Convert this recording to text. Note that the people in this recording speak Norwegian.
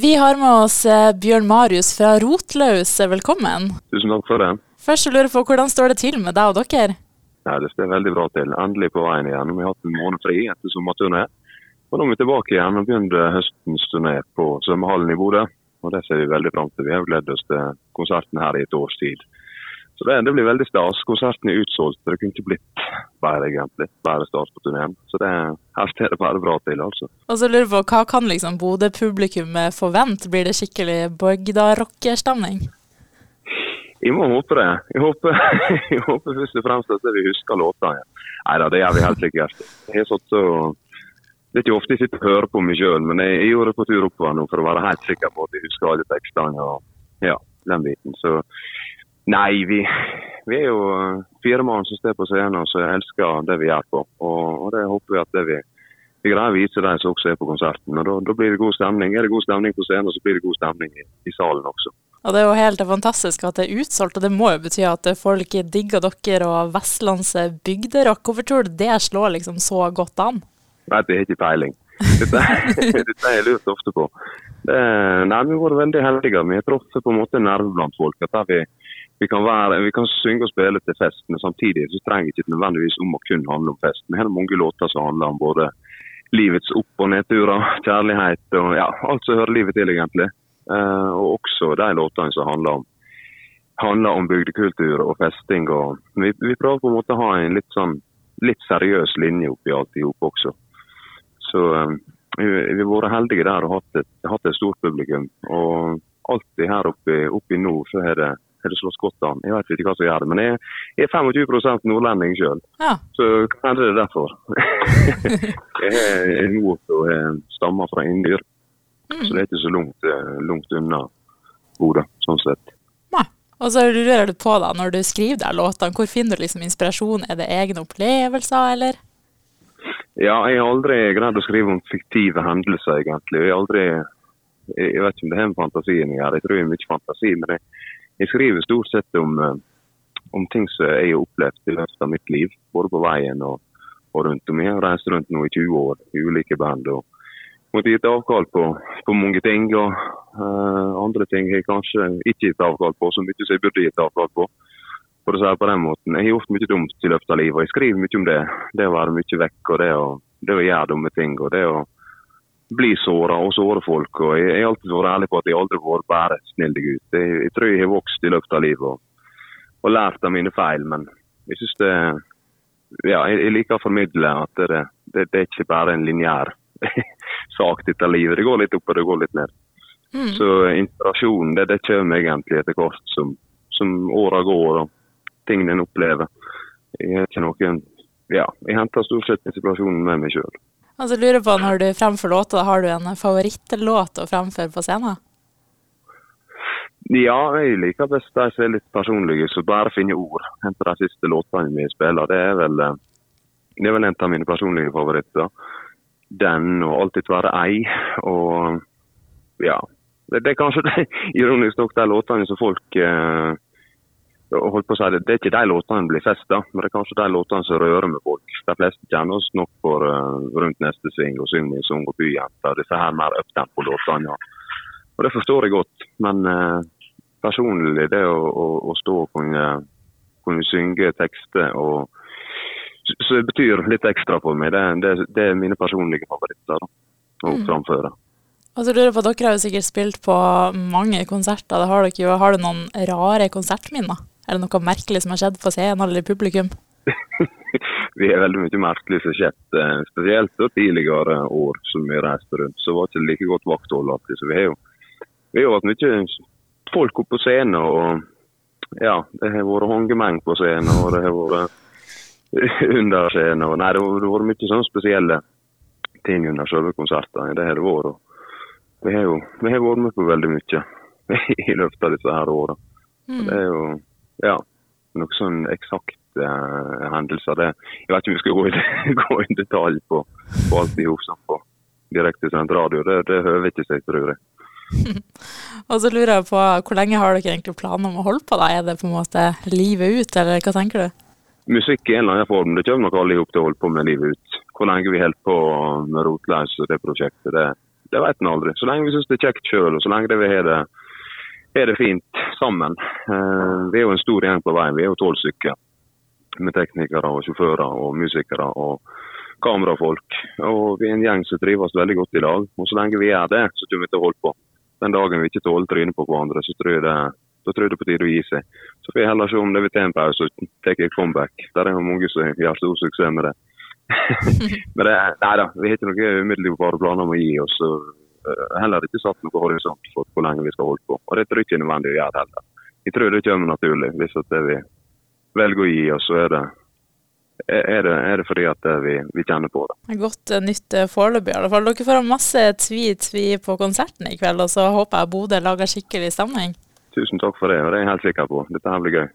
Vi har med oss eh, Bjørn Marius fra Rotlaus. Velkommen. Tusen takk for det. Først lurer jeg på Hvordan står det til med deg og dere? Nei, det står veldig bra til. Endelig på veien igjen. Vi har hatt en måned fri etter sommerturné. Og nå er vi tilbake igjen og begynner høstens turné på svømmehallen i Bodø. Og Det ser vi veldig fram til. Vi har gledet oss til konserten her i et års tid. Så det, det, blir veldig stas. Konserten er utsolgt. Det kunne ikke blitt bedre, egentlig. Bedre start på turneen. Så det, her står det bare bra til, altså. Og så lurer jeg på, Hva kan liksom Bodø-publikummet forvente? Blir det skikkelig Bogda-rockerstemning? Jeg må håpe det. Jeg håper, jeg håper først og fremst at vi husker låtene. Nei da, det gjør vi helt sikkert. Jeg har satt så det er ikke ofte jeg sitter og hører på meg sjøl, men jeg, jeg gjorde det på tur oppover nå for å være helt sikker på at jeg husker alle tekstene og ja, den biten. Så Nei, vi, vi er jo fire mann som står på scenen og som elsker det vi gjør på. Og, og det håper vi at det vi, vi greier å vise de som også er på konserten. Og da, da, blir det god stemning. Er det god stemning på scenen, så blir det god stemning i, i salen også. Og Det er jo helt fantastisk at det er utsolgt, og det må jo bety at folk digger dere og Vestlands bygderock. Hvorfor tror du det slår liksom så godt an? Nei, det har ikke peiling. Dette, dette har jeg lurt ofte på. Det, nei, Vi har vært veldig heldige. Vi har truffet på en måte nerven blant folk. at vi vi kan, være, vi kan, synge og spille til fest, men samtidig så trenger det ikke nødvendigvis om å kun handle om fest. Vi har mange låter som handler om både livets opp- og nedturer, kjærlighet og ja, alt som hører livet til, egentlig. Eh, og også de låtene som handler om, handler om bygdekultur og festing. Og vi, vi, prøver på en måte å ha en litt sånn litt seriøs linje oppi alt i hop også. Så eh, vi, vi har vært heldige der og hatt et, hatt et stort publikum. Og alltid her oppe, oppe i nord så har det har det slått godt an. Jeg vet ikke hva som gjør det, men jeg, jeg er 25 nordlending sjøl. Ja. Så kanskje det er derfor. jeg har en mor som stammer fra Indyr, mm. så det er ikke så langt, eh, langt unna Bodø, sånn sett. Nei. Og så lurer du på, da, når du skriver der låtene, hvor finner du liksom inspirasjon? Er det egne opplevelser, eller? Ja, jeg har aldri greid å skrive om fiktive hendelser, egentlig. Jeg, aldri, jeg vet ikke om det har med fantasien å gjøre, jeg tror jeg har mye fantasi. men jeg jeg skriver stort sett om, eh, om ting som jeg har opplevd i løpet av mitt liv. Både på veien og, og rundt om. Jeg har reist rundt nå i 20 år i ulike band. og måtte gitt avkall på, på mange ting. og uh, Andre ting har jeg kanskje ikke gitt avkall på så mye som jeg burde gitt avkall på. For å si på den måten. Jeg har gjort mye dumt i løpet av livet, og jeg skriver mye om det. Det å være mye vekk og det å, det å gjøre dumme ting. og det å bli såra og såre folk. og Jeg har alltid vært ærlig på at jeg aldri har vært bare snill gutt. Jeg, jeg, tror jeg har vokst i løpet av livet og, og lært av mine feil. Men jeg synes det ja, jeg, jeg liker å formidle at det, det, det er ikke bare en lineær sak, dette livet. Det går litt opp og det går litt ned. Mm. Så inspirasjonen det, det kommer egentlig etter hvert som, som åra går og tingene en opplever. Jeg er ikke noen, ja, jeg henter stort sett inspirasjonen med meg sjøl. Altså, lurer på, Når du fremfører låter, har du en favorittlåt å fremføre på scenen? Ja, jeg liker best de som er litt personlige, så bare finner ord. Hente de siste låtene vi spiller. Det er vel, eh, det er vel en av mine personlige favoritter. Den og 'Alltid være ei' og ja. Det, det er kanskje det, ironisk nok de låtene som folk eh, holdt på å si det, det er ikke de låtene blir festa, men det er kanskje de låtene som rører med folk. De fleste kjenner oss nok for uh, Rundt neste sving og Syng min sang og Byjenta. Disse her mer uptempo-låtene. Ja. Og Det forstår jeg godt, men uh, personlig det å, å, å stå og kunne, kunne, synge tekster og så det betyr litt ekstra for meg. Det, det, det er mine personlige favoritter da, å mm. framføre. Og så lurer på, Dere har jo sikkert spilt på mange konserter. Det har, dere jo. har du noen rare konsertminner? Er det noe merkelig som har skjedd på scenen eller i publikum? vi har veldig mye merkelig som har skjedd. Eh, spesielt da tidligere år som vi reiste rundt. Så var det ikke like godt vakthold alltid. Så vi har jo, vi har hatt mye folk oppe på scenen. og ja, Det har vært håndgemeng på scenen, og det har vært under scenen. Og, nei, det har, vært mye sånne spesielle ting under selve konsertene. Det har det vært. Vi har jo vi har vært med på veldig mye i løpet av disse her årene. Mm. Det er jo ja, noe sånn eksakt uh, hendelser. Det, jeg vet ikke om vi skal gå i, gå i detalj på, på alt vi hoser på direktesendt radio. Det, det høver ikke seg, tror jeg. og så lurer jeg på, Hvor lenge har dere egentlig planer om å holde på? da? Er det på en måte livet ut, eller hva tenker du? Musikk i en eller annen form. Det kommer nok alle i hop til å holde på med livet ut. Hvor lenge vi holder på med Rotløs og det prosjektet, det, det vet en aldri. Så lenge vi syns det er kjekt sjøl, og så lenge det vi har det, har det fint sammen. Eh, vi er jo en stor gjeng på veien. Vi er jo tolv stykker. Med teknikere og sjåfører og musikere og kamerafolk. Og vi er en gjeng som trives veldig godt i lag. Og så lenge vi gjør det, så kommer vi til å holde på. Den dagen vi ikke tåler trynet på hverandre, så tror jeg det da tror jeg det er på tide å gi seg. Så får jeg heller se om det vil ta en pause og tar et comeback. Der er jo mange som gjør stor suksess med det. Men det, nei da, vi har ikke noen umiddelbare planer om å gi oss. Uh, heller ikke satt noe horisont for hvor lenge vi skal holde på. Og det tror jeg ikke er nødvendig å gjøre heller. Jeg tror det kommer naturlig. Hvis det vi velger å gi oss, så er det, er det, er det fordi at vi, vi, kjenner på det. Godt nytt foreløpig i alle fall. Dere får ha masse tvi-tvi på konserten i kveld, og så håper jeg Bodø lager skikkelig stemning. Tusen takk for det, og det er jeg helt sikker på. Dette her blir gøy.